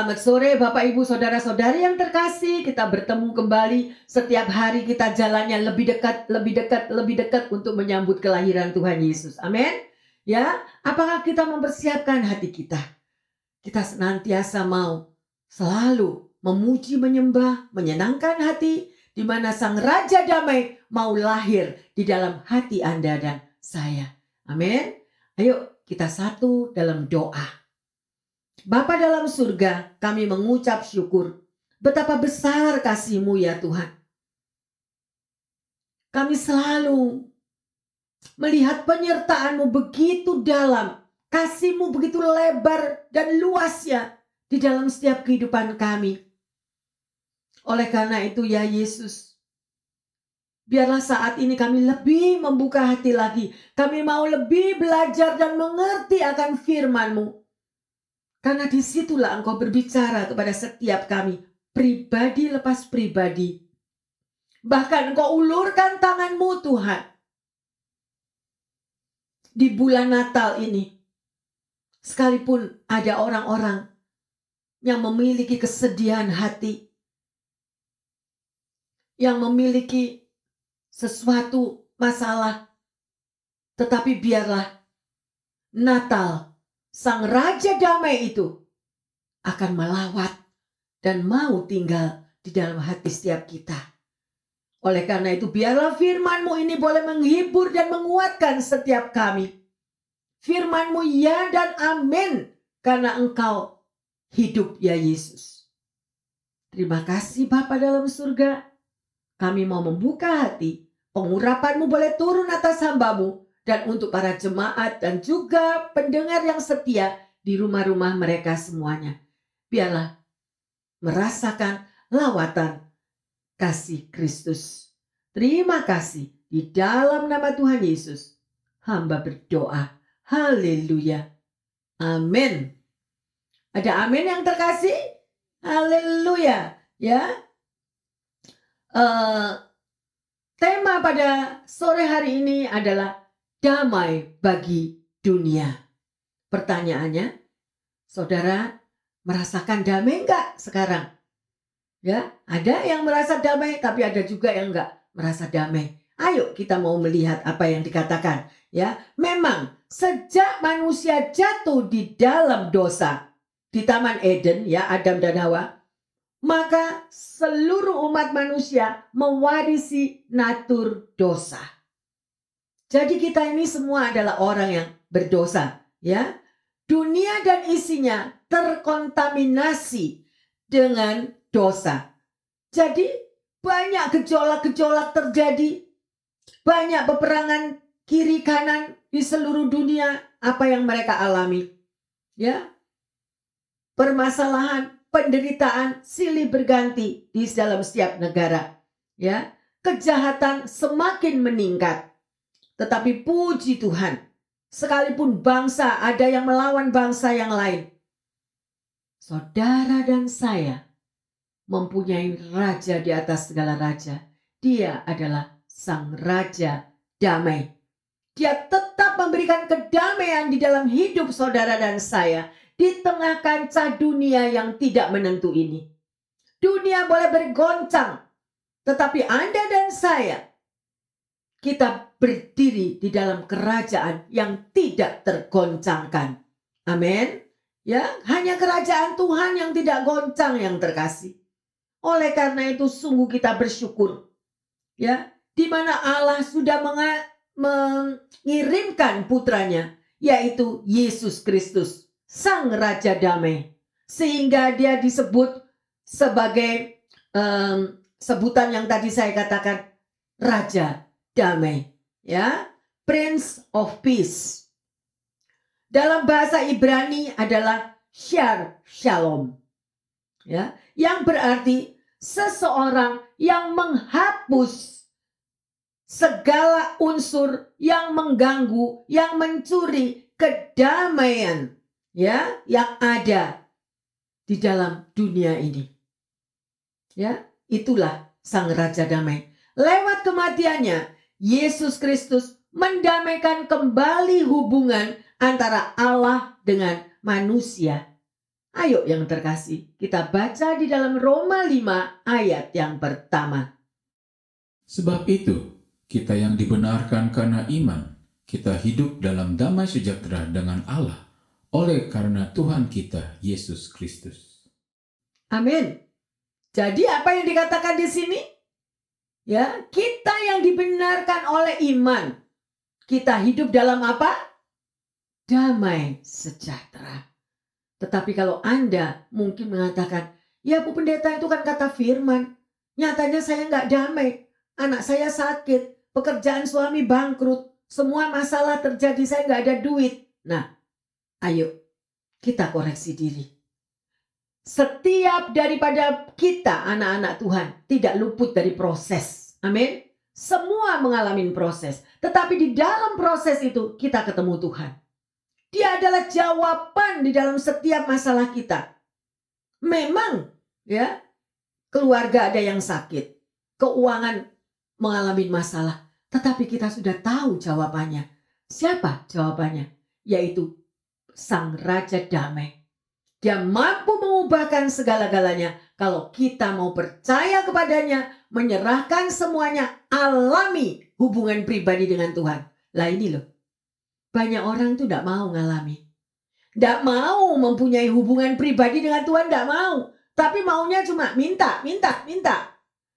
Selamat sore Bapak Ibu Saudara-saudari yang terkasih. Kita bertemu kembali setiap hari kita jalannya lebih dekat, lebih dekat, lebih dekat untuk menyambut kelahiran Tuhan Yesus. Amin. Ya, apakah kita mempersiapkan hati kita? Kita senantiasa mau selalu memuji, menyembah, menyenangkan hati di mana Sang Raja Damai mau lahir di dalam hati Anda dan saya. Amin. Ayo kita satu dalam doa. Bapa dalam surga, kami mengucap syukur. Betapa besar kasih-Mu ya Tuhan. Kami selalu melihat penyertaan-Mu begitu dalam. Kasih-Mu begitu lebar dan luas ya di dalam setiap kehidupan kami. Oleh karena itu ya Yesus, biarlah saat ini kami lebih membuka hati lagi. Kami mau lebih belajar dan mengerti akan firman-Mu. Karena di situlah engkau berbicara kepada setiap kami, pribadi lepas pribadi. Bahkan engkau ulurkan tanganmu Tuhan. Di bulan Natal ini, sekalipun ada orang-orang yang memiliki kesedihan hati, yang memiliki sesuatu masalah, tetapi biarlah Natal sang raja damai itu akan melawat dan mau tinggal di dalam hati setiap kita. Oleh karena itu biarlah firmanmu ini boleh menghibur dan menguatkan setiap kami. Firmanmu ya dan amin karena engkau hidup ya Yesus. Terima kasih Bapa dalam surga. Kami mau membuka hati. Pengurapanmu boleh turun atas hambamu dan untuk para jemaat dan juga pendengar yang setia di rumah-rumah mereka semuanya. Biarlah merasakan lawatan kasih Kristus. Terima kasih di dalam nama Tuhan Yesus. Hamba berdoa. Haleluya. Amin. Ada amin yang terkasih? Haleluya. Ya. Uh, tema pada sore hari ini adalah damai bagi dunia. Pertanyaannya, saudara merasakan damai enggak sekarang? Ya, ada yang merasa damai tapi ada juga yang enggak merasa damai. Ayo kita mau melihat apa yang dikatakan. Ya, memang sejak manusia jatuh di dalam dosa di Taman Eden ya Adam dan Hawa, maka seluruh umat manusia mewarisi natur dosa. Jadi kita ini semua adalah orang yang berdosa, ya. Dunia dan isinya terkontaminasi dengan dosa. Jadi banyak gejolak-gejolak terjadi, banyak peperangan kiri kanan di seluruh dunia apa yang mereka alami. Ya. Permasalahan, penderitaan silih berganti di dalam setiap negara. Ya. Kejahatan semakin meningkat tetapi puji Tuhan, sekalipun bangsa ada yang melawan bangsa yang lain, saudara dan saya mempunyai raja di atas segala raja. Dia adalah sang raja damai. Dia tetap memberikan kedamaian di dalam hidup saudara dan saya di tengah kancah dunia yang tidak menentu ini. Dunia boleh bergoncang, tetapi Anda dan saya kita berdiri di dalam kerajaan yang tidak tergoncangkan. Amin. Ya, hanya kerajaan Tuhan yang tidak goncang yang terkasih. Oleh karena itu sungguh kita bersyukur. Ya, di mana Allah sudah mengirimkan putranya yaitu Yesus Kristus, sang raja damai. Sehingga dia disebut sebagai um, sebutan yang tadi saya katakan raja damai, ya, Prince of Peace. Dalam bahasa Ibrani adalah Shar Shalom. Ya, yang berarti seseorang yang menghapus segala unsur yang mengganggu, yang mencuri kedamaian ya yang ada di dalam dunia ini. Ya, itulah sang raja damai. Lewat kematiannya, Yesus Kristus mendamaikan kembali hubungan antara Allah dengan manusia. Ayo yang terkasih, kita baca di dalam Roma 5 ayat yang pertama. Sebab itu, kita yang dibenarkan karena iman, kita hidup dalam damai sejahtera dengan Allah oleh karena Tuhan kita Yesus Kristus. Amin. Jadi apa yang dikatakan di sini? Ya, kita yang dibenarkan oleh iman. Kita hidup dalam apa? Damai sejahtera. Tetapi kalau Anda mungkin mengatakan, ya Bu Pendeta itu kan kata firman. Nyatanya saya nggak damai. Anak saya sakit, pekerjaan suami bangkrut, semua masalah terjadi, saya nggak ada duit. Nah, ayo kita koreksi diri. Setiap daripada kita anak-anak Tuhan tidak luput dari proses. Amin. Semua mengalami proses. Tetapi di dalam proses itu kita ketemu Tuhan. Dia adalah jawaban di dalam setiap masalah kita. Memang ya, keluarga ada yang sakit, keuangan mengalami masalah, tetapi kita sudah tahu jawabannya. Siapa jawabannya? Yaitu Sang Raja Damai. Dia mampu mengubahkan segala-galanya kalau kita mau percaya kepadanya, menyerahkan semuanya, alami hubungan pribadi dengan Tuhan. Lah ini loh, banyak orang tuh tidak mau ngalami. Tidak mau mempunyai hubungan pribadi dengan Tuhan, tidak mau. Tapi maunya cuma minta, minta, minta.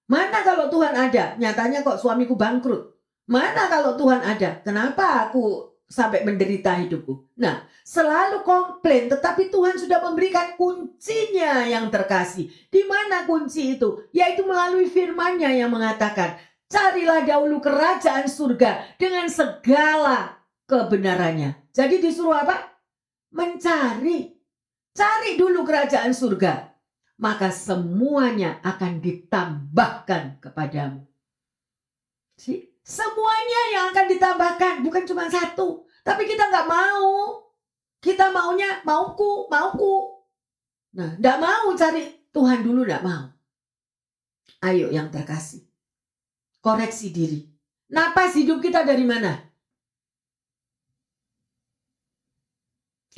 Mana kalau Tuhan ada? Nyatanya kok suamiku bangkrut. Mana kalau Tuhan ada? Kenapa aku sampai menderita hidupku? Nah, selalu komplain, tetapi Tuhan sudah memberikan kuncinya yang terkasih. Di mana kunci itu? Yaitu melalui firman-Nya yang mengatakan, carilah dahulu kerajaan surga dengan segala kebenarannya. Jadi disuruh apa? Mencari. Cari dulu kerajaan surga. Maka semuanya akan ditambahkan kepadamu. Si, semuanya yang akan ditambahkan. Bukan cuma satu. Tapi kita nggak mau. Kita maunya mauku, mauku. Nah, nggak mau cari Tuhan dulu nggak mau. Ayo yang terkasih. Koreksi diri. Napas hidup kita dari mana?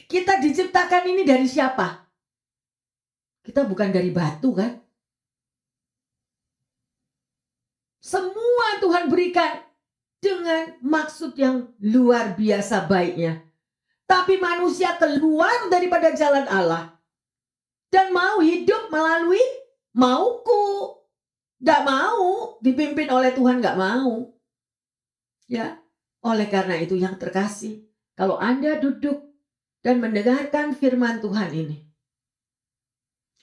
Kita diciptakan ini dari siapa? Kita bukan dari batu kan? Semua Tuhan berikan dengan maksud yang luar biasa baiknya. Tapi manusia keluar daripada jalan Allah dan mau hidup melalui mauku. Tidak mau dipimpin oleh Tuhan, nggak mau. Ya, oleh karena itu yang terkasih, kalau Anda duduk dan mendengarkan firman Tuhan ini.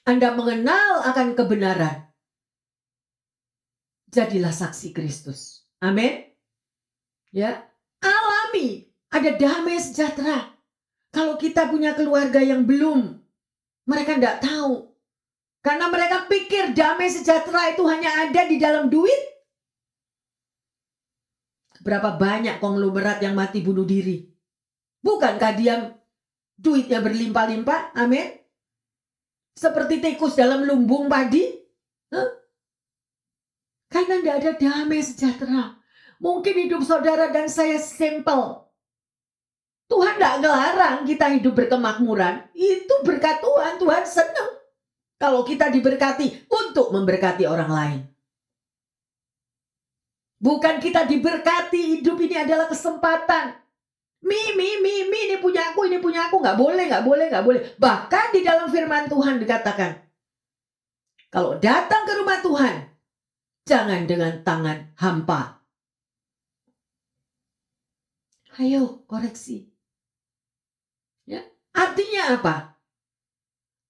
Anda mengenal akan kebenaran. Jadilah saksi Kristus. Amin. Ya, alami ada damai sejahtera. Kalau kita punya keluarga yang belum, mereka tidak tahu. Karena mereka pikir damai sejahtera itu hanya ada di dalam duit. Berapa banyak konglomerat yang mati bunuh diri? Bukankah dia duitnya berlimpah-limpah, amin. Seperti tikus dalam lumbung padi. Huh? Karena tidak ada damai sejahtera. Mungkin hidup saudara dan saya simple. Tuhan tidak ngelarang kita hidup berkemakmuran. Itu berkat Tuhan. Tuhan senang. Kalau kita diberkati untuk memberkati orang lain. Bukan kita diberkati, hidup ini adalah kesempatan. Mi, mi, mi, mi, ini punya aku, ini punya aku. Nggak boleh, nggak boleh, nggak boleh. Bahkan di dalam firman Tuhan dikatakan. Kalau datang ke rumah Tuhan, jangan dengan tangan hampa. Ayo, koreksi. Ya, artinya apa?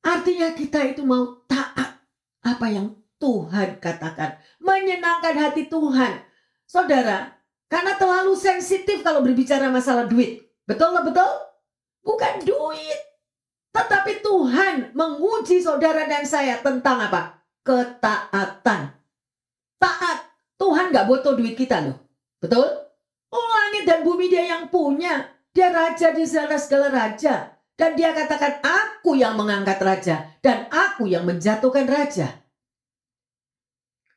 Artinya kita itu mau taat apa yang Tuhan katakan, menyenangkan hati Tuhan. Saudara, karena terlalu sensitif kalau berbicara masalah duit. Betul nggak betul? Bukan duit. Tetapi Tuhan menguji saudara dan saya tentang apa? Ketaatan. Taat. Tuhan nggak butuh duit kita loh. Betul? Oh langit dan bumi dia yang punya. Dia raja di segala segala raja. Dan dia katakan aku yang mengangkat raja. Dan aku yang menjatuhkan raja.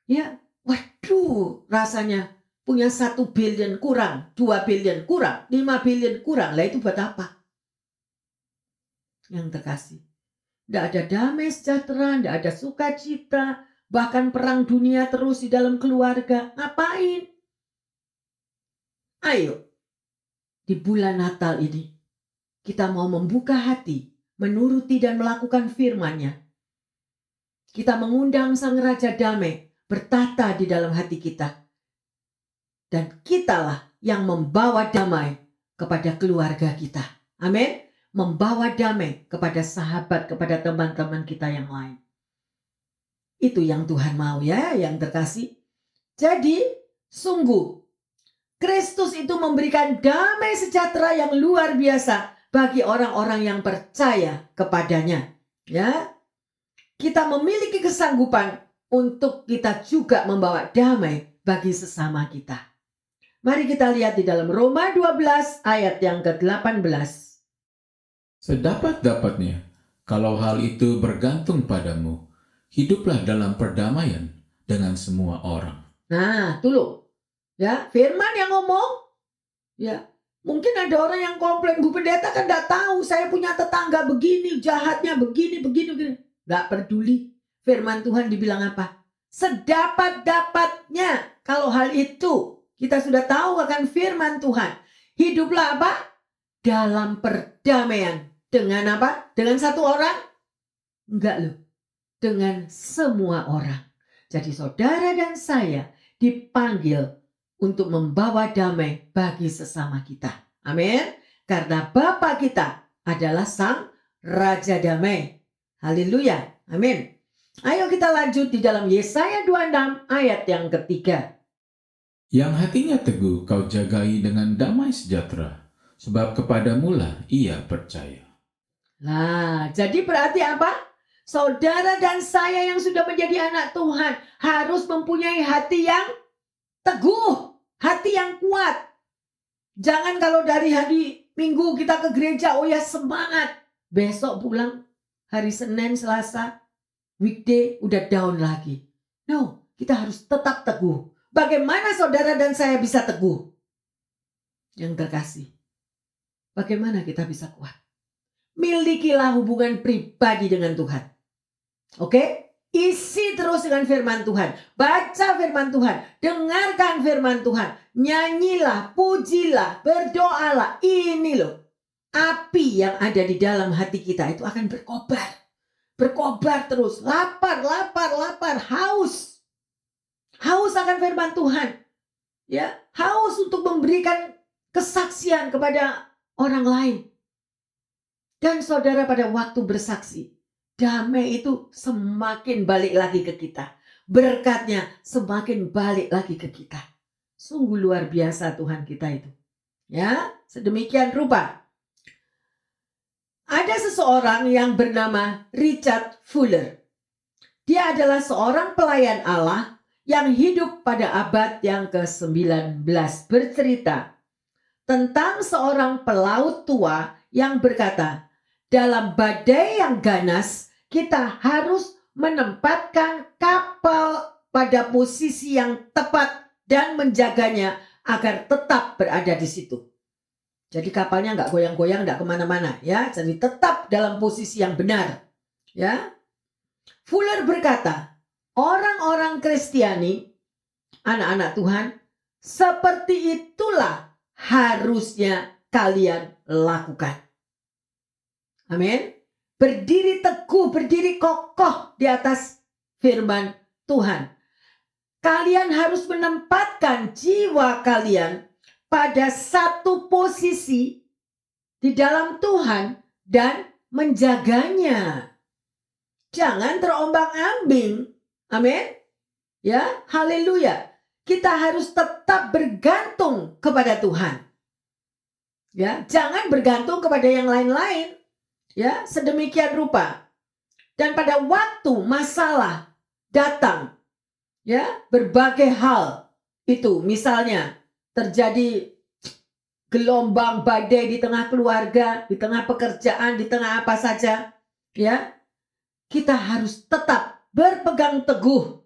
Ya, waduh rasanya punya satu billion kurang, dua billion kurang, lima billion kurang. Lah itu buat apa? Yang terkasih. Tidak ada damai sejahtera, tidak ada sukacita, bahkan perang dunia terus di dalam keluarga. Ngapain? Ayo, di bulan Natal ini, kita mau membuka hati, menuruti dan melakukan firman-Nya. Kita mengundang Sang Raja Damai bertata di dalam hati kita. Dan kitalah yang membawa damai kepada keluarga kita. Amin membawa damai kepada sahabat, kepada teman-teman kita yang lain. Itu yang Tuhan mau ya, yang terkasih. Jadi, sungguh Kristus itu memberikan damai sejahtera yang luar biasa bagi orang-orang yang percaya kepadanya. Ya. Kita memiliki kesanggupan untuk kita juga membawa damai bagi sesama kita. Mari kita lihat di dalam Roma 12 ayat yang ke-18. Sedapat-dapatnya, kalau hal itu bergantung padamu, hiduplah dalam perdamaian dengan semua orang. Nah, tuh Ya, firman yang ngomong. Ya, mungkin ada orang yang komplain, Bu Pendeta kan tidak tahu saya punya tetangga begini, jahatnya begini, begini, begini. Gak peduli. Firman Tuhan dibilang apa? Sedapat-dapatnya. Kalau hal itu kita sudah tahu akan firman Tuhan. Hiduplah apa? Dalam perdamaian dengan apa? Dengan satu orang? Enggak loh. Dengan semua orang. Jadi saudara dan saya dipanggil untuk membawa damai bagi sesama kita. Amin. Karena Bapa kita adalah Sang Raja Damai. Haleluya. Amin. Ayo kita lanjut di dalam Yesaya 26 ayat yang ketiga. Yang hatinya teguh kau jagai dengan damai sejahtera, sebab kepadamulah ia percaya. Nah, jadi berarti apa? Saudara dan saya yang sudah menjadi anak Tuhan harus mempunyai hati yang teguh, hati yang kuat. Jangan kalau dari hari Minggu kita ke gereja, oh ya semangat. Besok pulang hari Senin, Selasa, weekday udah down lagi. No, kita harus tetap teguh. Bagaimana saudara dan saya bisa teguh? Yang terkasih, bagaimana kita bisa kuat? milikilah hubungan pribadi dengan Tuhan. Oke? Isi terus dengan firman Tuhan. Baca firman Tuhan. Dengarkan firman Tuhan. Nyanyilah, pujilah, berdoalah. Ini loh. Api yang ada di dalam hati kita itu akan berkobar. Berkobar terus. Lapar, lapar, lapar. Haus. Haus akan firman Tuhan. Ya, haus untuk memberikan kesaksian kepada orang lain. Dan saudara pada waktu bersaksi, damai itu semakin balik lagi ke kita. Berkatnya semakin balik lagi ke kita. Sungguh luar biasa Tuhan kita itu. Ya, sedemikian rupa. Ada seseorang yang bernama Richard Fuller. Dia adalah seorang pelayan Allah yang hidup pada abad yang ke-19 bercerita tentang seorang pelaut tua yang berkata, dalam badai yang ganas, kita harus menempatkan kapal pada posisi yang tepat dan menjaganya agar tetap berada di situ. Jadi kapalnya nggak goyang-goyang, nggak ke mana-mana, ya. Jadi tetap dalam posisi yang benar, ya. Fuller berkata, orang-orang Kristiani, anak-anak Tuhan, seperti itulah harusnya kalian lakukan. Amin. Berdiri teguh, berdiri kokoh di atas firman Tuhan. Kalian harus menempatkan jiwa kalian pada satu posisi di dalam Tuhan dan menjaganya. Jangan terombang-ambing. Amin. Ya, haleluya. Kita harus tetap bergantung kepada Tuhan. Ya, jangan bergantung kepada yang lain-lain. Ya, sedemikian rupa. Dan pada waktu masalah datang, ya, berbagai hal itu misalnya terjadi gelombang badai di tengah keluarga, di tengah pekerjaan, di tengah apa saja, ya. Kita harus tetap berpegang teguh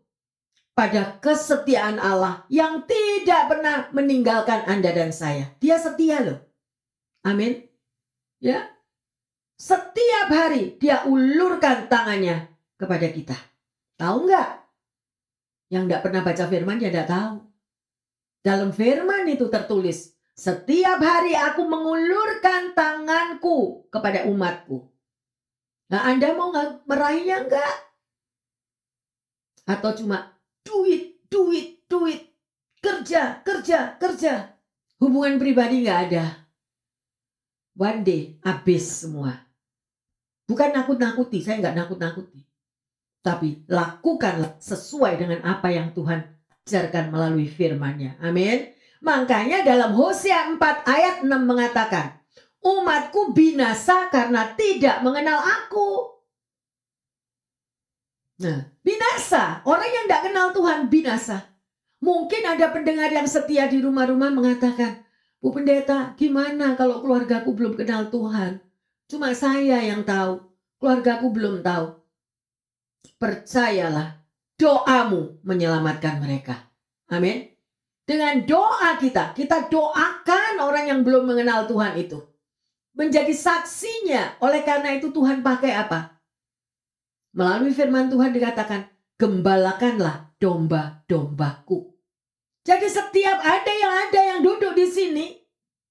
pada kesetiaan Allah yang tidak pernah meninggalkan Anda dan saya. Dia setia loh. Amin. Ya, Setiap hari dia ulurkan tangannya kepada kita. Tahu nggak? Yang nggak pernah baca firman ya nggak tahu. Dalam firman itu tertulis, setiap hari aku mengulurkan tanganku kepada umatku. Nah Anda mau nggak meraihnya enggak? Atau cuma duit, duit, duit, kerja, kerja, kerja. Hubungan pribadi nggak ada. One day habis semua. Bukan nakut-nakuti, saya nggak nakut-nakuti. Tapi lakukanlah sesuai dengan apa yang Tuhan ajarkan melalui firman-Nya. Amin. Makanya dalam Hosea 4 ayat 6 mengatakan, umatku binasa karena tidak mengenal aku. Nah, binasa. Orang yang tidak kenal Tuhan binasa. Mungkin ada pendengar yang setia di rumah-rumah mengatakan, Bu Pendeta, gimana kalau keluargaku belum kenal Tuhan? Cuma saya yang tahu, keluargaku belum tahu. Percayalah, doamu menyelamatkan mereka. Amin. Dengan doa kita, kita doakan orang yang belum mengenal Tuhan itu. Menjadi saksinya. Oleh karena itu Tuhan pakai apa? Melalui firman Tuhan dikatakan, gembalakanlah domba-dombaku. Jadi setiap ada yang ada yang duduk di sini,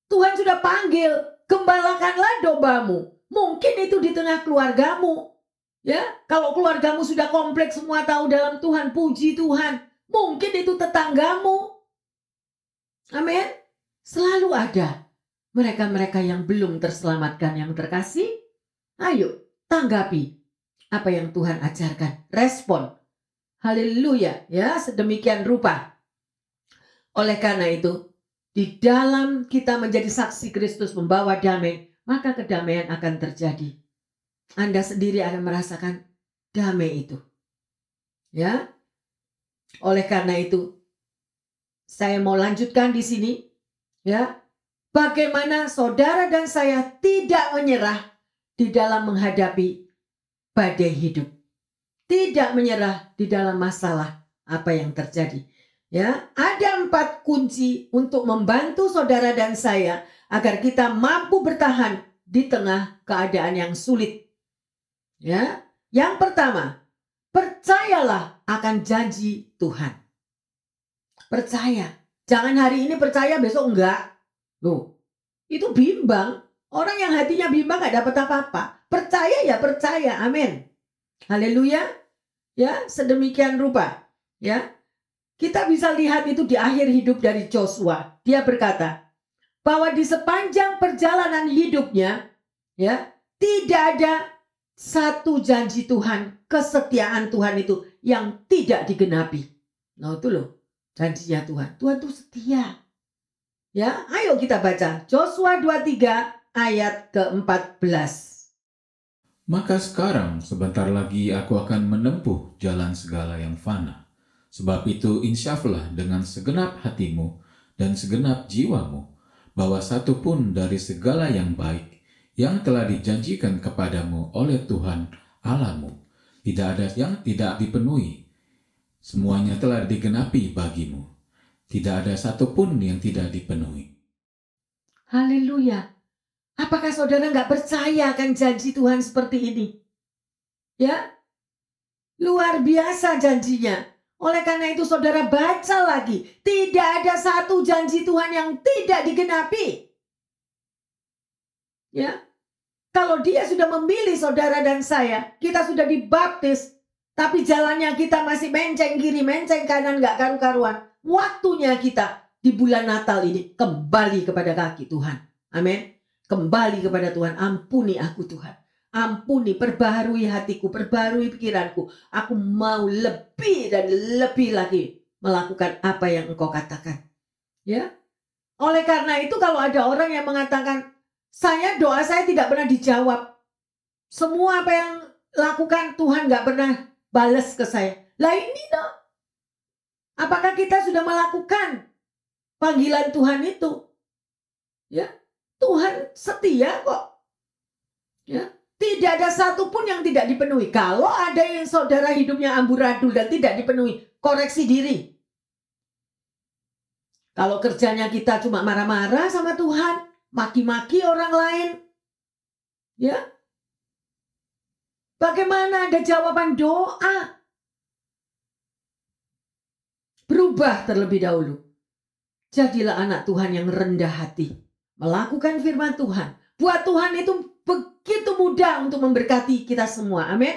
Tuhan sudah panggil, gembalakanlah dombamu. Mungkin itu di tengah keluargamu. Ya, kalau keluargamu sudah kompleks semua tahu dalam Tuhan, puji Tuhan. Mungkin itu tetanggamu. Amin. Selalu ada mereka-mereka yang belum terselamatkan yang terkasih. Ayo, tanggapi apa yang Tuhan ajarkan. Respon. Haleluya. Ya, sedemikian rupa. Oleh karena itu, di dalam kita menjadi saksi Kristus membawa damai, maka kedamaian akan terjadi. Anda sendiri akan merasakan damai itu. Ya. Oleh karena itu, saya mau lanjutkan di sini, ya. Bagaimana saudara dan saya tidak menyerah di dalam menghadapi badai hidup. Tidak menyerah di dalam masalah apa yang terjadi. Ya, ada empat kunci untuk membantu saudara dan saya agar kita mampu bertahan di tengah keadaan yang sulit. Ya, yang pertama, percayalah akan janji Tuhan. Percaya. Jangan hari ini percaya, besok enggak. Loh, itu bimbang. Orang yang hatinya bimbang gak dapat apa-apa. Percaya ya percaya. Amin. Haleluya. Ya, sedemikian rupa. Ya. Kita bisa lihat itu di akhir hidup dari Joshua. Dia berkata bahwa di sepanjang perjalanan hidupnya ya, tidak ada satu janji Tuhan, kesetiaan Tuhan itu yang tidak digenapi. Nah, itu loh janjinya Tuhan. Tuhan itu setia. Ya, ayo kita baca Joshua 23 ayat ke-14. Maka sekarang sebentar lagi aku akan menempuh jalan segala yang fana. Sebab itu insyaflah dengan segenap hatimu dan segenap jiwamu, bahwa satu pun dari segala yang baik yang telah dijanjikan kepadamu oleh Tuhan Allahmu, tidak ada yang tidak dipenuhi. Semuanya telah digenapi bagimu. Tidak ada satupun yang tidak dipenuhi. Haleluya. Apakah saudara nggak percaya akan janji Tuhan seperti ini? Ya, luar biasa janjinya. Oleh karena itu saudara baca lagi. Tidak ada satu janji Tuhan yang tidak digenapi. Ya, kalau dia sudah memilih saudara dan saya, kita sudah dibaptis, tapi jalannya kita masih menceng kiri, menceng kanan, nggak karu-karuan. Waktunya kita di bulan Natal ini kembali kepada kaki Tuhan. Amin. Kembali kepada Tuhan, ampuni aku Tuhan. Ampuni, perbaharui hatiku, perbaharui pikiranku. Aku mau lebih dan lebih lagi melakukan apa yang engkau katakan. Ya. Oleh karena itu kalau ada orang yang mengatakan, saya doa saya tidak pernah dijawab. Semua apa yang lakukan Tuhan gak pernah balas ke saya. Lah ini dong. Apakah kita sudah melakukan panggilan Tuhan itu? Ya, Tuhan setia kok. Ya, tidak ada satupun yang tidak dipenuhi. Kalau ada yang saudara hidupnya amburadul dan tidak dipenuhi, koreksi diri. Kalau kerjanya kita cuma marah-marah sama Tuhan, maki-maki orang lain, ya Bagaimana ada jawaban doa? Berubah terlebih dahulu. Jadilah anak Tuhan yang rendah hati. Melakukan firman Tuhan. Buat Tuhan itu begitu mudah untuk memberkati kita semua. Amin.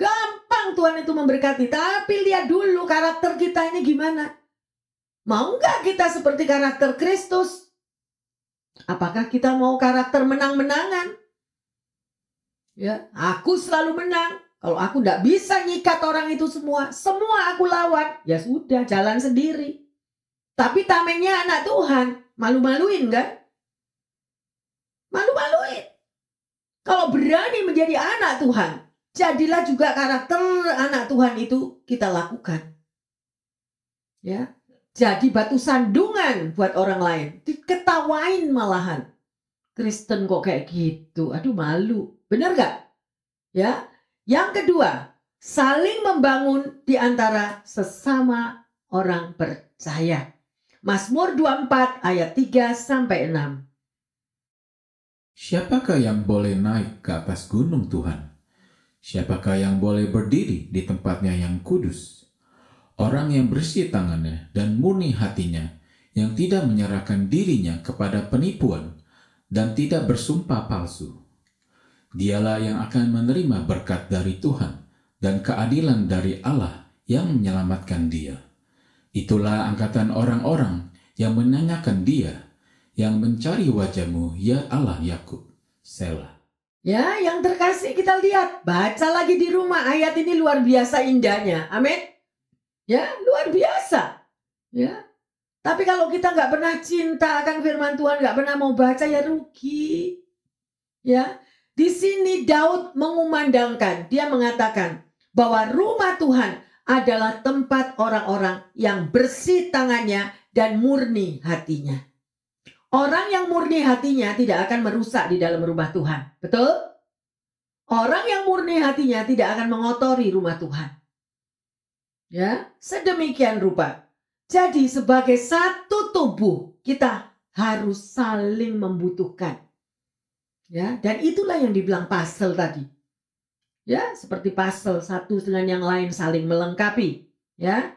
Gampang Tuhan itu memberkati. Tapi lihat dulu karakter kita ini gimana. Mau nggak kita seperti karakter Kristus? Apakah kita mau karakter menang-menangan? Ya, aku selalu menang. Kalau aku tidak bisa nyikat orang itu semua, semua aku lawan, ya sudah jalan sendiri. Tapi tamengnya anak Tuhan, malu-maluin kan? Malu-maluin. Kalau berani menjadi anak Tuhan, jadilah juga karakter anak Tuhan itu kita lakukan. Ya, jadi batu sandungan buat orang lain, diketawain malahan. Kristen kok kayak gitu, aduh malu. Benar gak? Ya, yang kedua, saling membangun di antara sesama orang percaya. Mazmur 24 ayat 3 sampai 6. Siapakah yang boleh naik ke atas gunung Tuhan? Siapakah yang boleh berdiri di tempatnya yang kudus? Orang yang bersih tangannya dan murni hatinya, yang tidak menyerahkan dirinya kepada penipuan dan tidak bersumpah palsu Dialah yang akan menerima berkat dari Tuhan dan keadilan dari Allah yang menyelamatkan dia. Itulah angkatan orang-orang yang menanyakan dia, yang mencari wajahmu, ya Allah Yakub. Selah. Ya, yang terkasih kita lihat. Baca lagi di rumah ayat ini luar biasa indahnya. Amin. Ya, luar biasa. Ya. Tapi kalau kita nggak pernah cinta akan firman Tuhan, nggak pernah mau baca ya rugi. Ya, di sini Daud mengumandangkan, dia mengatakan bahwa rumah Tuhan adalah tempat orang-orang yang bersih tangannya dan murni hatinya. Orang yang murni hatinya tidak akan merusak di dalam rumah Tuhan. Betul? Orang yang murni hatinya tidak akan mengotori rumah Tuhan. Ya, sedemikian rupa. Jadi sebagai satu tubuh kita harus saling membutuhkan. Ya, dan itulah yang dibilang pasel tadi. Ya, seperti pasel satu dengan yang lain saling melengkapi, ya.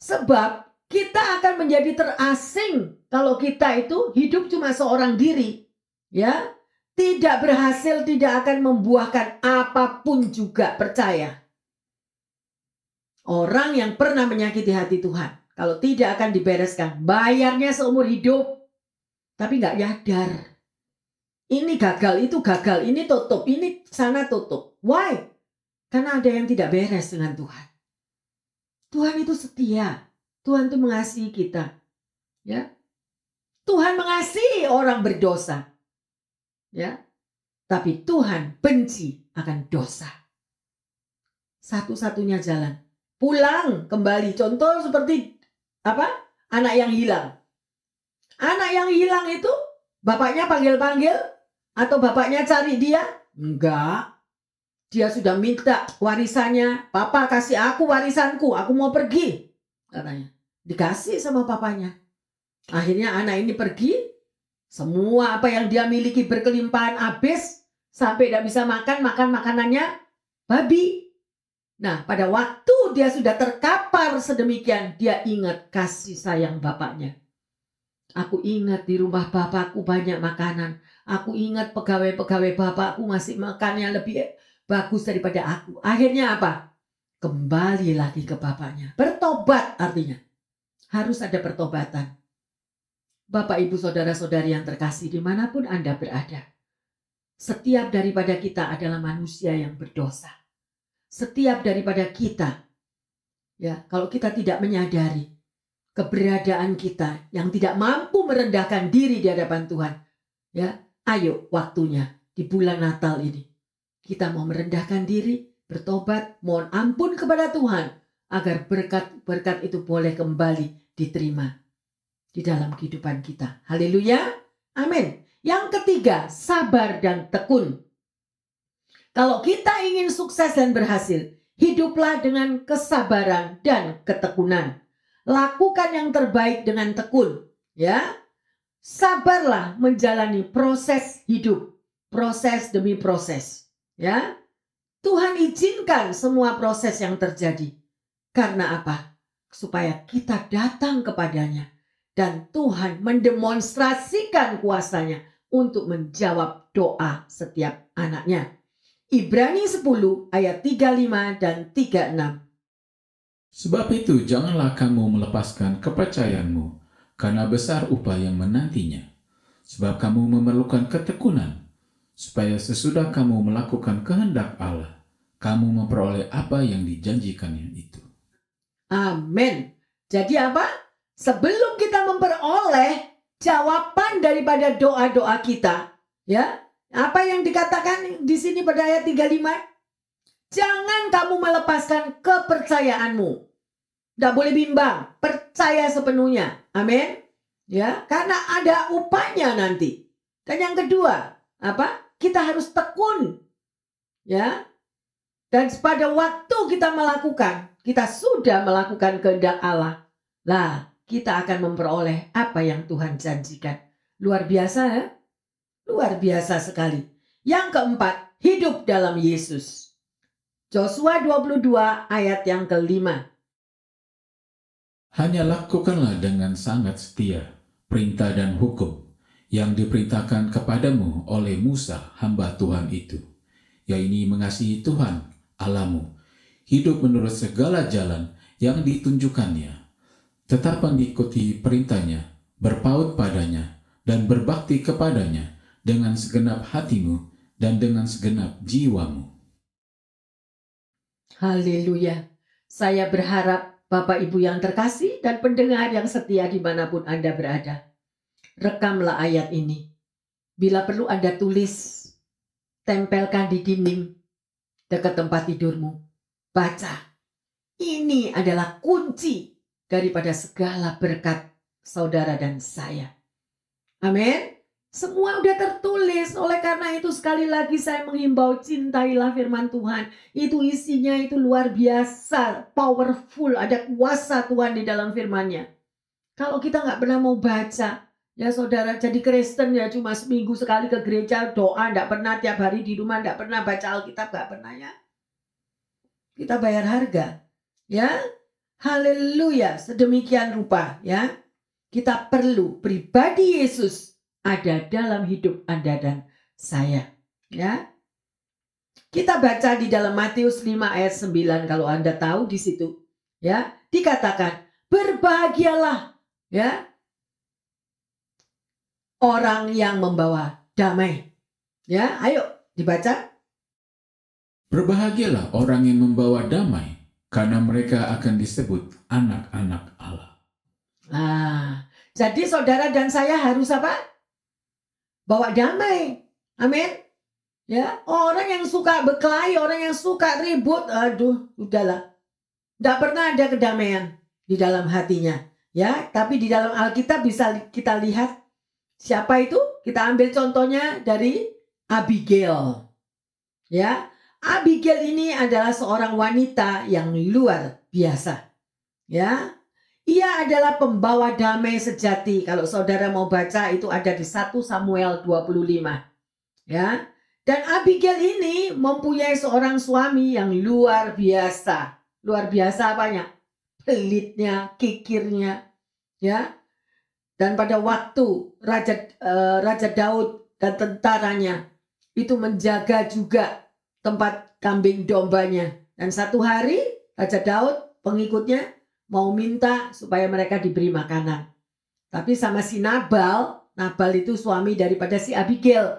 Sebab kita akan menjadi terasing kalau kita itu hidup cuma seorang diri, ya. Tidak berhasil, tidak akan membuahkan apa pun juga, percaya. Orang yang pernah menyakiti hati Tuhan, kalau tidak akan dibereskan, bayarnya seumur hidup, tapi nggak nyadar. Ini gagal, itu gagal, ini tutup, ini sana tutup. Why? Karena ada yang tidak beres dengan Tuhan. Tuhan itu setia. Tuhan itu mengasihi kita. Ya. Tuhan mengasihi orang berdosa. Ya. Tapi Tuhan benci akan dosa. Satu-satunya jalan. Pulang kembali. Contoh seperti apa? Anak yang hilang. Anak yang hilang itu bapaknya panggil-panggil, atau bapaknya cari dia? Enggak. Dia sudah minta warisannya. Papa kasih aku warisanku. Aku mau pergi. Katanya. Dikasih sama papanya. Akhirnya anak ini pergi. Semua apa yang dia miliki berkelimpahan habis. Sampai tidak bisa makan. Makan makanannya babi. Nah pada waktu dia sudah terkapar sedemikian. Dia ingat kasih sayang bapaknya. Aku ingat di rumah bapakku banyak makanan. Aku ingat pegawai-pegawai bapakku masih makannya lebih bagus daripada aku. Akhirnya apa? Kembali lagi ke bapaknya. Bertobat artinya. Harus ada pertobatan. Bapak, ibu, saudara-saudari yang terkasih di mana pun Anda berada. Setiap daripada kita adalah manusia yang berdosa. Setiap daripada kita, ya kalau kita tidak menyadari keberadaan kita yang tidak mampu merendahkan diri di hadapan Tuhan, ya Ayo waktunya di bulan Natal ini. Kita mau merendahkan diri, bertobat, mohon ampun kepada Tuhan agar berkat-berkat itu boleh kembali diterima di dalam kehidupan kita. Haleluya. Amin. Yang ketiga, sabar dan tekun. Kalau kita ingin sukses dan berhasil, hiduplah dengan kesabaran dan ketekunan. Lakukan yang terbaik dengan tekun, ya sabarlah menjalani proses hidup, proses demi proses, ya. Tuhan izinkan semua proses yang terjadi. Karena apa? Supaya kita datang kepadanya. Dan Tuhan mendemonstrasikan kuasanya untuk menjawab doa setiap anaknya. Ibrani 10 ayat 35 dan 36. Sebab itu janganlah kamu melepaskan kepercayaanmu, karena besar upah yang menantinya. Sebab kamu memerlukan ketekunan, supaya sesudah kamu melakukan kehendak Allah, kamu memperoleh apa yang dijanjikannya itu. Amin. Jadi apa? Sebelum kita memperoleh jawaban daripada doa-doa kita, ya. Apa yang dikatakan di sini pada ayat 35? Jangan kamu melepaskan kepercayaanmu. Tidak boleh bimbang, percaya sepenuhnya. Amin. Ya, karena ada upahnya nanti. Dan yang kedua, apa? kita harus tekun. Ya. Dan pada waktu kita melakukan, kita sudah melakukan kehendak Allah. Lah, kita akan memperoleh apa yang Tuhan janjikan. Luar biasa ya? Luar biasa sekali. Yang keempat, hidup dalam Yesus. Joshua 22 ayat yang kelima. Hanya lakukanlah dengan sangat setia perintah dan hukum yang diperintahkan kepadamu oleh Musa hamba Tuhan itu, yaitu mengasihi Tuhan Alamu, hidup menurut segala jalan yang ditunjukkannya, tetap mengikuti perintahnya, berpaut padanya, dan berbakti kepadanya dengan segenap hatimu dan dengan segenap jiwamu. Haleluya. Saya berharap Bapak Ibu yang terkasih dan pendengar yang setia di mana pun Anda berada rekamlah ayat ini. Bila perlu Anda tulis, tempelkan di dinding dekat tempat tidurmu. Baca. Ini adalah kunci daripada segala berkat saudara dan saya. Amin. Semua udah tertulis. Oleh karena itu sekali lagi saya menghimbau cintailah firman Tuhan. Itu isinya itu luar biasa, powerful, ada kuasa Tuhan di dalam firmannya. Kalau kita nggak pernah mau baca, Ya saudara jadi Kristen ya cuma seminggu sekali ke gereja doa ndak pernah tiap hari di rumah ndak pernah baca Alkitab nggak pernah ya. Kita bayar harga. Ya. Haleluya, sedemikian rupa ya. Kita perlu pribadi Yesus ada dalam hidup Anda dan saya. Ya. Kita baca di dalam Matius 5 ayat 9 kalau Anda tahu di situ. Ya, dikatakan berbahagialah ya orang yang membawa damai. Ya, ayo dibaca. Berbahagialah orang yang membawa damai, karena mereka akan disebut anak-anak Allah. Nah, jadi saudara dan saya harus apa? Bawa damai. Amin. Ya, orang yang suka berkelahi, orang yang suka ribut, aduh, udahlah. Tidak pernah ada kedamaian di dalam hatinya. Ya, tapi di dalam Alkitab bisa kita lihat Siapa itu? Kita ambil contohnya dari Abigail. Ya, Abigail ini adalah seorang wanita yang luar biasa. Ya, ia adalah pembawa damai sejati. Kalau saudara mau baca itu ada di 1 Samuel 25. Ya. Dan Abigail ini mempunyai seorang suami yang luar biasa. Luar biasa apanya? Pelitnya, kikirnya, ya. Dan pada waktu Raja uh, Raja Daud dan tentaranya itu menjaga juga tempat kambing dombanya. Dan satu hari Raja Daud pengikutnya mau minta supaya mereka diberi makanan. Tapi sama si Nabal, Nabal itu suami daripada si Abigail.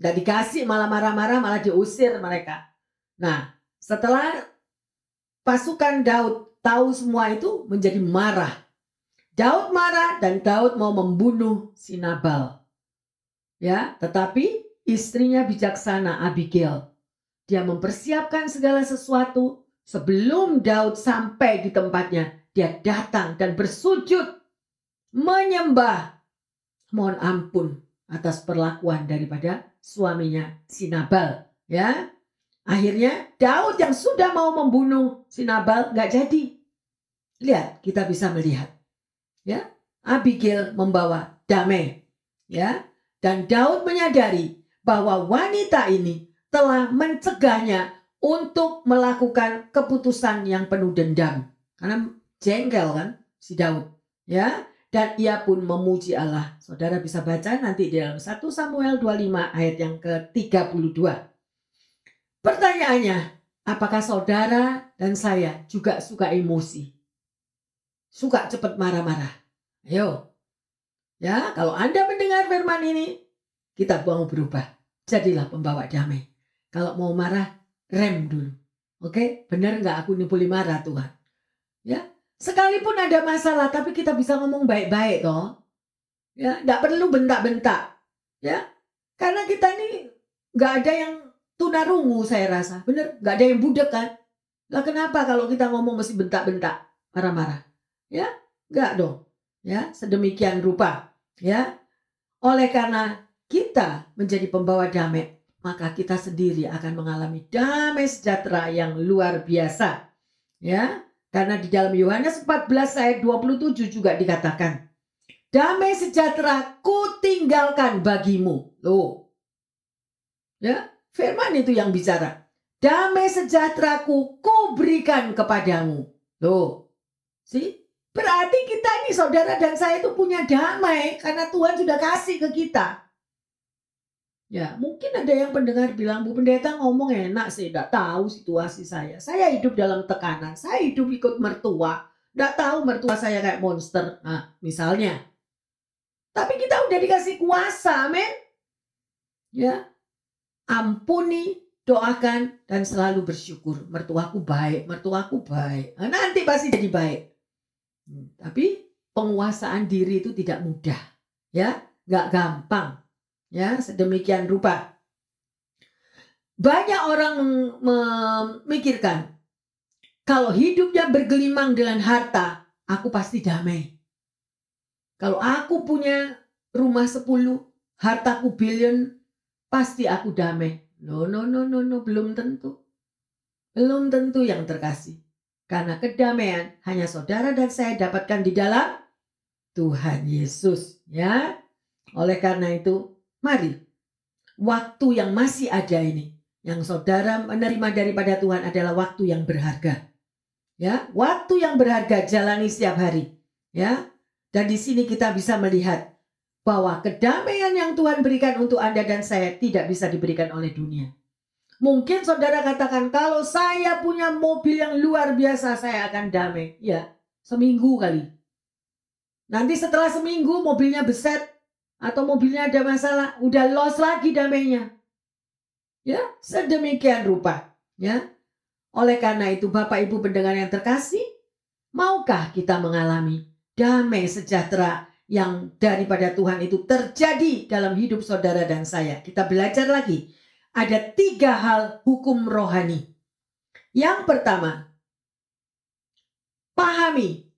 Tidak dikasih malah marah-marah malah diusir mereka. Nah setelah pasukan Daud tahu semua itu menjadi marah. Daud marah dan Daud mau membunuh si Nabal. Ya, tetapi istrinya bijaksana Abigail. Dia mempersiapkan segala sesuatu sebelum Daud sampai di tempatnya. Dia datang dan bersujud menyembah. Mohon ampun atas perlakuan daripada suaminya si Nabal. Ya, akhirnya Daud yang sudah mau membunuh si Nabal nggak jadi. Lihat, kita bisa melihat ya Abigail membawa damai ya dan Daud menyadari bahwa wanita ini telah mencegahnya untuk melakukan keputusan yang penuh dendam. Karena jengkel kan si Daud. Ya, dan ia pun memuji Allah. Saudara bisa baca nanti di dalam 1 Samuel 25 ayat yang ke-32. Pertanyaannya, apakah saudara dan saya juga suka emosi? Suka cepat marah-marah? Ayo. Ya, kalau Anda mendengar firman ini, kita mau berubah. Jadilah pembawa damai. Kalau mau marah, rem dulu. Oke, benar nggak aku ini boleh marah Tuhan? Ya, sekalipun ada masalah, tapi kita bisa ngomong baik-baik toh. Ya, nggak perlu bentak-bentak. Ya, karena kita ini nggak ada yang tunarungu saya rasa. Bener, nggak ada yang budek kan? Lah kenapa kalau kita ngomong mesti bentak-bentak, marah-marah? Ya, nggak dong. Ya, sedemikian rupa. Ya, oleh karena kita menjadi pembawa damai, maka kita sendiri akan mengalami damai sejahtera yang luar biasa. Ya, karena di dalam Yohanes 14 ayat 27 juga dikatakan, damai sejahtera ku tinggalkan bagimu. Loh. Ya, firman itu yang bicara. Damai sejahtera ku berikan kepadamu. Loh. sih? Berarti kita ini saudara dan saya itu punya damai karena Tuhan sudah kasih ke kita. Ya, mungkin ada yang pendengar bilang, Bu Pendeta ngomong enak sih, tidak tahu situasi saya. Saya hidup dalam tekanan, saya hidup ikut mertua. Tidak tahu mertua saya kayak monster. Nah, misalnya. Tapi kita udah dikasih kuasa, men. Ya, ampuni, doakan, dan selalu bersyukur. Mertuaku baik, mertuaku baik. Nah, nanti pasti jadi baik. Tapi penguasaan diri itu tidak mudah. Ya, nggak gampang Ya, sedemikian rupa. Banyak orang memikirkan kalau hidupnya bergelimang dengan harta, aku pasti damai. Kalau aku punya rumah sepuluh, hartaku billion, pasti aku damai. No, no, no, no, no, belum tentu. Belum tentu yang terkasih. Karena kedamaian hanya saudara dan saya dapatkan di dalam Tuhan Yesus. Ya, oleh karena itu Mari, waktu yang masih ada ini, yang saudara menerima daripada Tuhan adalah waktu yang berharga. Ya, waktu yang berharga jalani setiap hari. Ya, dan di sini kita bisa melihat bahwa kedamaian yang Tuhan berikan untuk Anda dan saya tidak bisa diberikan oleh dunia. Mungkin saudara katakan, kalau saya punya mobil yang luar biasa, saya akan damai. Ya, seminggu kali. Nanti setelah seminggu mobilnya beset, atau mobilnya ada masalah, udah lost lagi damainya. Ya, sedemikian rupa, ya. Oleh karena itu Bapak Ibu pendengar yang terkasih, maukah kita mengalami damai sejahtera yang daripada Tuhan itu terjadi dalam hidup saudara dan saya? Kita belajar lagi. Ada tiga hal hukum rohani. Yang pertama, pahami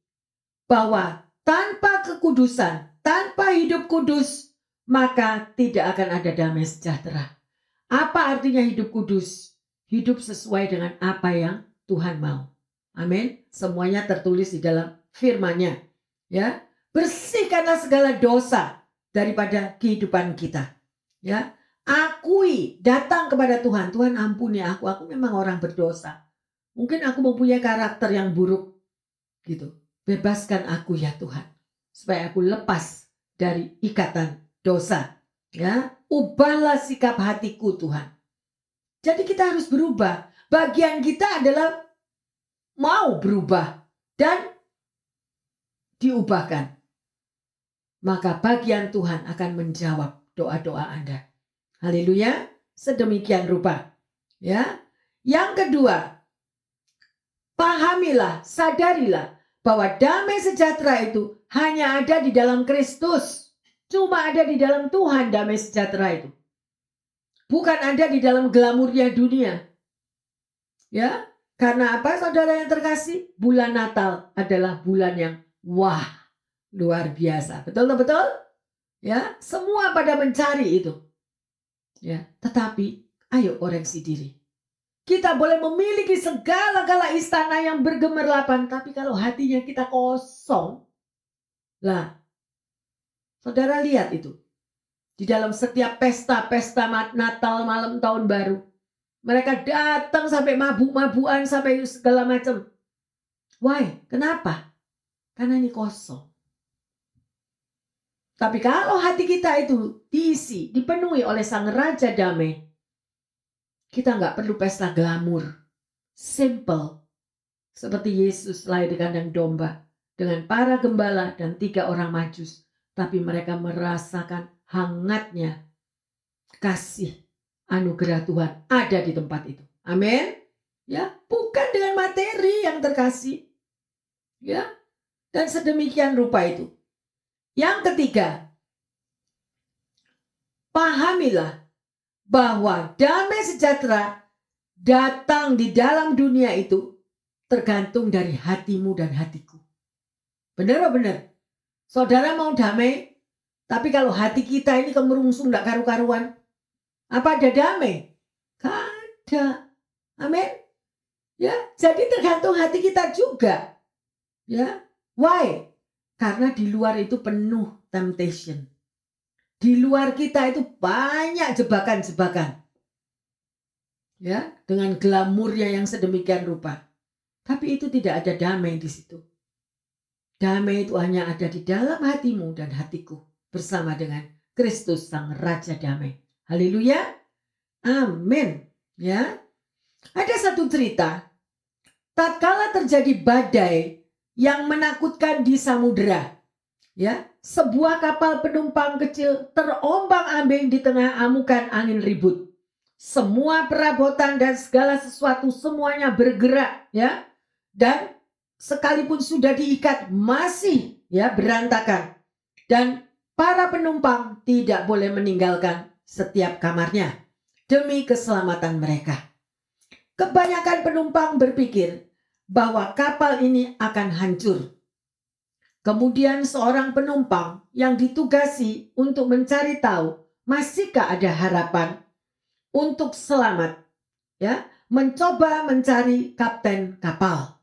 bahwa tanpa kekudusan tanpa hidup kudus, maka tidak akan ada damai sejahtera. Apa artinya hidup kudus? Hidup sesuai dengan apa yang Tuhan mau. Amin. Semuanya tertulis di dalam firman-Nya. Ya, bersihkanlah segala dosa daripada kehidupan kita. Ya, akui, datang kepada Tuhan. Tuhan ampuni aku, aku memang orang berdosa. Mungkin aku mempunyai karakter yang buruk gitu. Bebaskan aku ya Tuhan supaya aku lepas dari ikatan dosa. Ya, ubahlah sikap hatiku Tuhan. Jadi kita harus berubah. Bagian kita adalah mau berubah dan diubahkan. Maka bagian Tuhan akan menjawab doa-doa Anda. Haleluya. Sedemikian rupa. Ya. Yang kedua, pahamilah, sadarilah bahwa damai sejahtera itu hanya ada di dalam Kristus. Cuma ada di dalam Tuhan damai sejahtera itu. Bukan ada di dalam glamurnya dunia. Ya, karena apa saudara yang terkasih? Bulan Natal adalah bulan yang wah, luar biasa. Betul betul? Ya, semua pada mencari itu. Ya, tetapi ayo koreksi diri. Kita boleh memiliki segala-gala istana yang bergemerlapan, tapi kalau hatinya kita kosong, lah, saudara lihat itu. Di dalam setiap pesta-pesta Natal malam tahun baru, Mereka datang sampai mabuk-mabukan sampai segala macam. Why? Kenapa? Karena ini kosong. Tapi kalau hati kita itu diisi, dipenuhi oleh sang Raja Damai, kita nggak perlu pesta glamur. Simple. Seperti Yesus lahir di kandang domba dengan para gembala dan tiga orang majus. Tapi mereka merasakan hangatnya kasih anugerah Tuhan ada di tempat itu. Amin. Ya, bukan dengan materi yang terkasih. Ya. Dan sedemikian rupa itu. Yang ketiga, pahamilah bahwa damai sejahtera datang di dalam dunia itu tergantung dari hatimu dan hatiku. Benar benar? Saudara mau damai, tapi kalau hati kita ini kemerungsung tidak karu-karuan, apa ada damai? Gak ada. Amin. Ya, jadi tergantung hati kita juga. Ya, why? Karena di luar itu penuh temptation. Di luar kita itu banyak jebakan-jebakan. Ya, dengan glamurnya yang sedemikian rupa. Tapi itu tidak ada damai di situ. Damai itu hanya ada di dalam hatimu dan hatiku bersama dengan Kristus Sang Raja Damai. Haleluya. Amin. Ya. Ada satu cerita. Tatkala terjadi badai yang menakutkan di samudera. Ya, sebuah kapal penumpang kecil terombang-ambing di tengah amukan angin ribut. Semua perabotan dan segala sesuatu semuanya bergerak, ya. Dan sekalipun sudah diikat masih ya berantakan. Dan para penumpang tidak boleh meninggalkan setiap kamarnya demi keselamatan mereka. Kebanyakan penumpang berpikir bahwa kapal ini akan hancur. Kemudian seorang penumpang yang ditugasi untuk mencari tahu masihkah ada harapan untuk selamat, ya, mencoba mencari kapten kapal.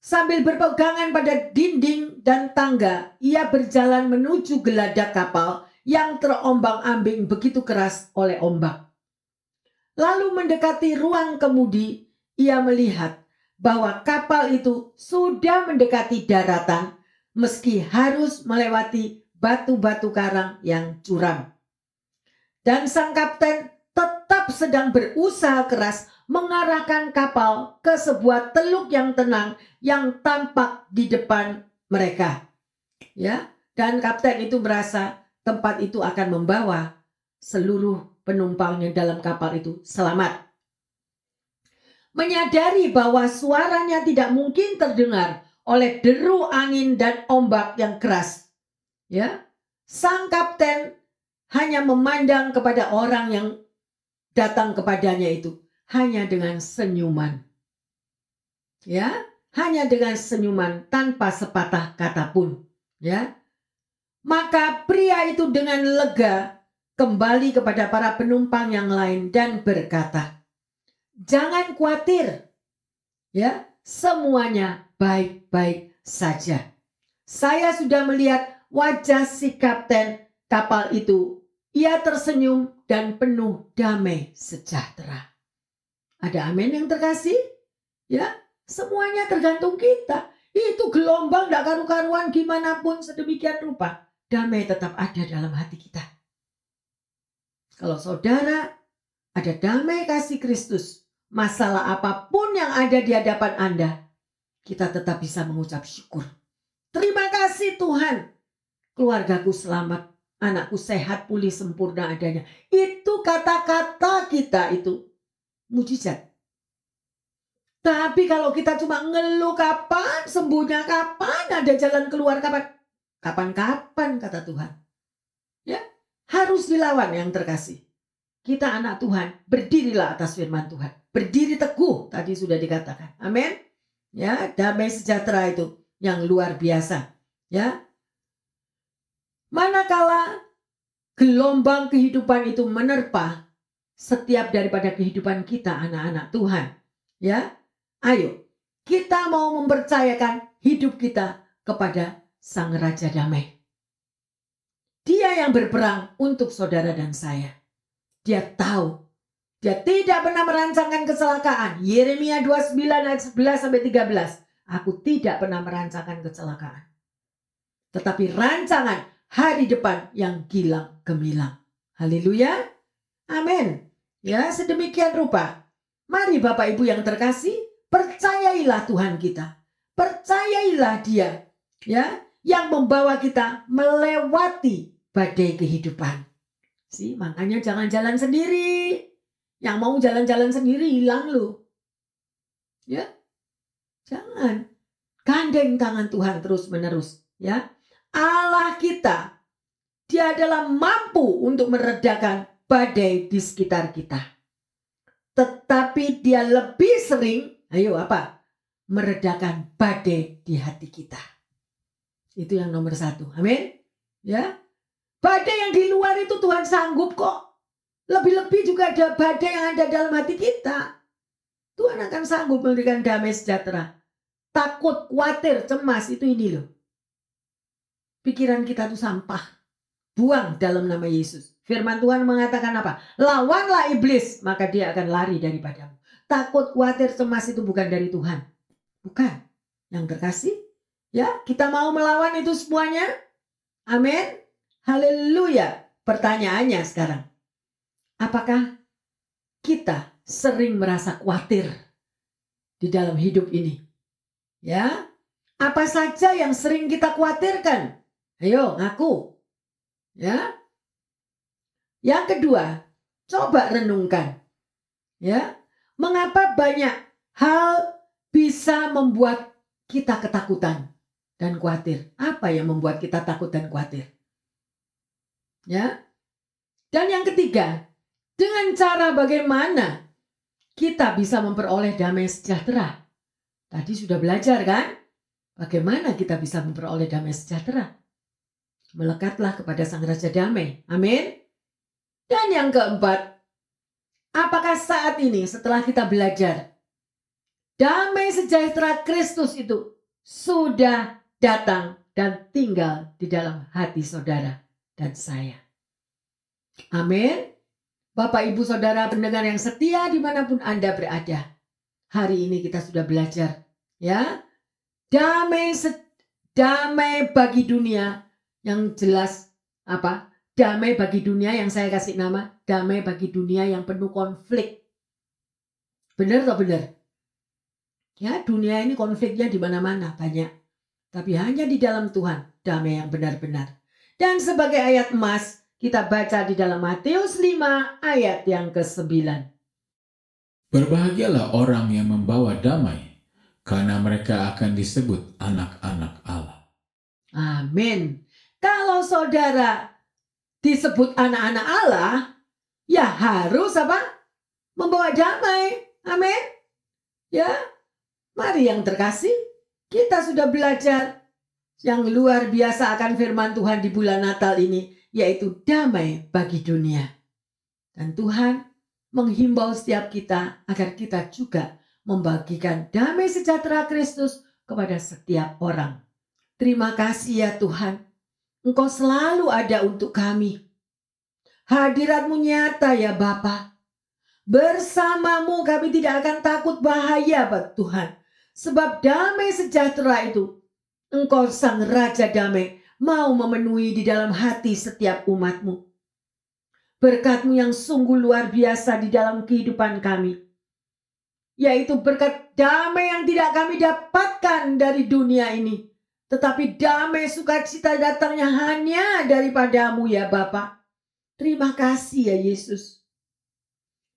Sambil berpegangan pada dinding dan tangga, ia berjalan menuju geladak kapal yang terombang-ambing begitu keras oleh ombak. Lalu mendekati ruang kemudi, ia melihat bahwa kapal itu sudah mendekati daratan meski harus melewati batu-batu karang yang curam. Dan sang kapten tetap sedang berusaha keras mengarahkan kapal ke sebuah teluk yang tenang yang tampak di depan mereka. Ya, dan kapten itu merasa tempat itu akan membawa seluruh penumpangnya dalam kapal itu selamat menyadari bahwa suaranya tidak mungkin terdengar oleh deru angin dan ombak yang keras. Ya, sang kapten hanya memandang kepada orang yang datang kepadanya itu hanya dengan senyuman. Ya, hanya dengan senyuman tanpa sepatah kata pun, ya. Maka pria itu dengan lega kembali kepada para penumpang yang lain dan berkata, Jangan khawatir. Ya, semuanya baik-baik saja. Saya sudah melihat wajah si kapten kapal itu. Ia tersenyum dan penuh damai sejahtera. Ada amin yang terkasih? Ya, semuanya tergantung kita. Itu gelombang tidak karu-karuan gimana pun sedemikian rupa. Damai tetap ada dalam hati kita. Kalau saudara ada damai kasih Kristus, masalah apa pun yang ada di hadapan Anda, kita tetap bisa mengucap syukur. Terima kasih Tuhan. Keluargaku selamat, anakku sehat, pulih sempurna adanya. Itu kata-kata kita itu mujizat. Tapi kalau kita cuma ngeluh kapan sembuhnya, kapan ada jalan keluar, kapan? Kapan-kapan kata Tuhan. Ya, harus dilawan yang terkasih. Kita anak Tuhan, berdirilah atas firman Tuhan berdiri teguh tadi sudah dikatakan. Amin. Ya, damai sejahtera itu yang luar biasa. Ya. Manakala gelombang kehidupan itu menerpa setiap daripada kehidupan kita anak-anak Tuhan. Ya. Ayo, kita mau mempercayakan hidup kita kepada Sang Raja Damai. Dia yang berperang untuk saudara dan saya. Dia tahu Dia tidak pernah merancangkan kecelakaan. Yeremia 29 ayat 11 sampai 13. Aku tidak pernah merancangkan kecelakaan. Tetapi rancangan hari depan yang gilang gemilang. Haleluya. Amin. Ya, sedemikian rupa. Mari Bapak Ibu yang terkasih, percayailah Tuhan kita. Percayailah Dia, ya, yang membawa kita melewati badai kehidupan. Sih, makanya jangan jalan sendiri. Yang mau jalan-jalan sendiri hilang lu. Ya. Jangan. Gandeng tangan Tuhan terus-menerus, ya. Allah kita dia adalah mampu untuk meredakan badai di sekitar kita. Tetapi dia lebih sering, ayo apa? Meredakan badai di hati kita. Itu yang nomor satu. Amin. Ya. Badai yang di luar itu Tuhan sanggup kok. Lebih-lebih juga ada badai yang ada dalam hati kita. Tuhan akan sanggup memberikan damai sejahtera. Takut, khawatir, cemas itu ini loh. Pikiran kita tuh sampah buang dalam nama Yesus. Firman Tuhan mengatakan apa? Lawanlah iblis, maka dia akan lari daripadamu. Takut, khawatir, cemas itu bukan dari Tuhan. Bukan. Yang terkasih, ya kita mau melawan itu semuanya. Amin. Haleluya. Pertanyaannya sekarang. Apakah kita sering merasa khawatir di dalam hidup ini? Ya, apa saja yang sering kita khawatirkan? Ayo ngaku. Ya. Yang kedua, coba renungkan. Ya. Mengapa banyak hal bisa membuat kita ketakutan dan khawatir? Apa yang membuat kita takut dan khawatir? Ya. Dan yang ketiga, dengan cara bagaimana kita bisa memperoleh damai sejahtera. Tadi sudah belajar kan? Bagaimana kita bisa memperoleh damai sejahtera? Melekatlah kepada Sang Raja Damai. Amin. Dan yang keempat, apakah saat ini setelah kita belajar, damai sejahtera Kristus itu sudah datang dan tinggal di dalam hati saudara dan saya. Amin. Bapak, Ibu, Saudara pendengar yang setia di mana pun Anda berada. Hari ini kita sudah belajar. ya Damai, damai bagi dunia yang jelas apa damai bagi dunia yang saya kasih nama damai bagi dunia yang penuh konflik benar atau benar ya dunia ini konfliknya di mana-mana banyak tapi hanya di dalam Tuhan damai yang benar-benar dan sebagai ayat emas kita baca di dalam Matius 5 ayat yang ke-9 Berbahagialah orang yang membawa damai karena mereka akan disebut anak-anak Allah. Amin. Kalau saudara disebut anak-anak Allah, ya harus apa? Membawa damai. Amin. Ya. Mari yang terkasih, kita sudah belajar yang luar biasa akan firman Tuhan di bulan Natal ini, yaitu damai bagi dunia. Dan Tuhan menghimbau setiap kita agar kita juga membagikan damai sejahtera Kristus kepada setiap orang. Terima kasih ya Tuhan Engkau selalu ada untuk kami. Hadiratmu nyata ya Bapa. Bersamamu kami tidak akan takut bahaya buat Tuhan. Sebab damai sejahtera itu, Engkau sang Raja damai, mau memenuhi di dalam hati setiap umatmu. Berkatmu yang sungguh luar biasa di dalam kehidupan kami. Yaitu berkat damai yang tidak kami dapatkan dari dunia ini tetapi damai sukacita datangnya hanya daripadamu ya Bapa. Terima kasih ya Yesus.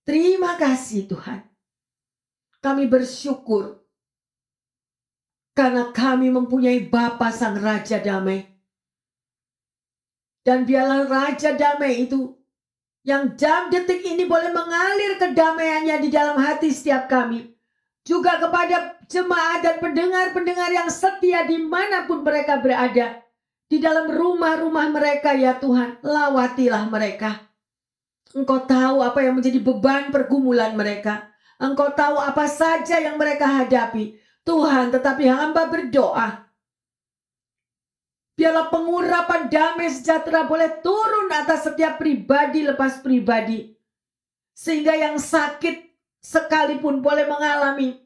Terima kasih Tuhan. Kami bersyukur karena kami mempunyai Bapa Sang Raja Damai. Dan biarlah Raja Damai itu yang jam detik ini boleh mengalir kedamaiannya di dalam hati setiap kami juga kepada jemaat dan pendengar-pendengar yang setia di mana pun mereka berada. Di dalam rumah-rumah mereka ya Tuhan, lawatilah mereka. Engkau tahu apa yang menjadi beban pergumulan mereka. Engkau tahu apa saja yang mereka hadapi. Tuhan, tetapi hamba berdoa. Biarlah pengurapan damai sejahtera boleh turun atas setiap pribadi lepas pribadi Sehingga yang sakit sekalipun boleh mengalami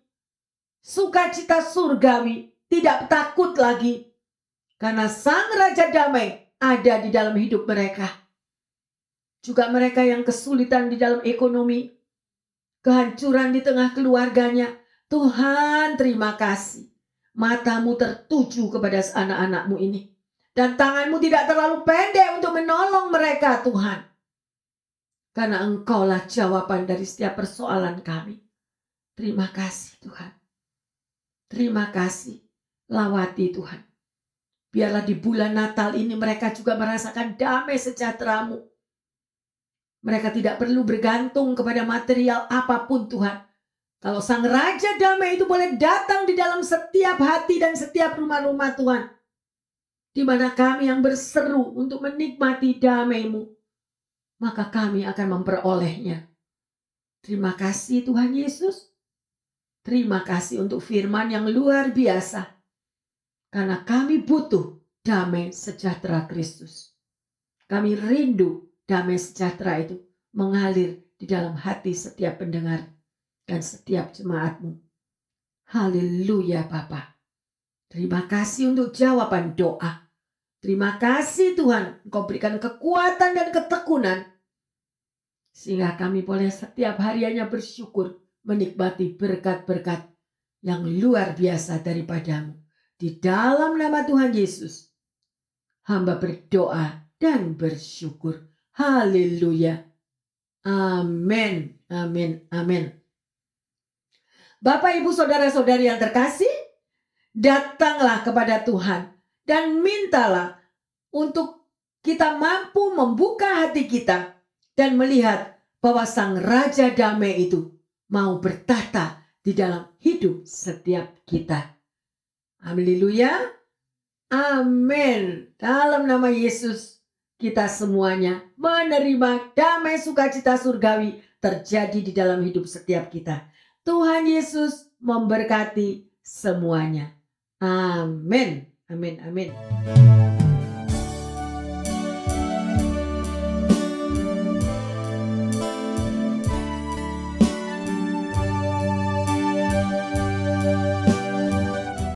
sukacita surgawi, tidak takut lagi. Karena Sang Raja Damai ada di dalam hidup mereka. Juga mereka yang kesulitan di dalam ekonomi, kehancuran di tengah keluarganya. Tuhan terima kasih. Matamu tertuju kepada anak-anakmu ini. Dan tanganmu tidak terlalu pendek untuk menolong mereka Tuhan. Karena engkaulah jawaban dari setiap persoalan kami. Terima kasih Tuhan. Terima kasih. Lawati Tuhan. Biarlah di bulan Natal ini mereka juga merasakan damai sejahteramu. Mereka tidak perlu bergantung kepada material apa pun Tuhan. Kalau Sang Raja Damai itu boleh datang di dalam setiap hati dan setiap rumah-rumah Tuhan. Di mana kami yang berseru untuk menikmati damai-Mu maka kami akan memperolehnya. Terima kasih Tuhan Yesus. Terima kasih untuk firman yang luar biasa. Karena kami butuh damai sejahtera Kristus. Kami rindu damai sejahtera itu mengalir di dalam hati setiap pendengar dan setiap jemaatmu. Haleluya Bapa. Terima kasih untuk jawaban doa. Terima kasih Tuhan, Engkau berikan kekuatan dan ketekunan. Sehingga kami boleh setiap harinya bersyukur menikmati berkat-berkat yang luar biasa daripadamu. Di dalam nama Tuhan Yesus, hamba berdoa dan bersyukur. Haleluya. Amin. Amin. Amin. Bapak, Ibu, Saudara-saudari yang terkasih, datanglah kepada Tuhan dan mintalah untuk kita mampu membuka hati kita dan melihat bahwa Sang Raja Damai itu mau bertata di dalam hidup setiap kita. Haleluya. Amin. Dalam nama Yesus, kita semuanya menerima damai sukacita surgawi terjadi di dalam hidup setiap kita. Tuhan Yesus memberkati semuanya. Amin. Amin, amin.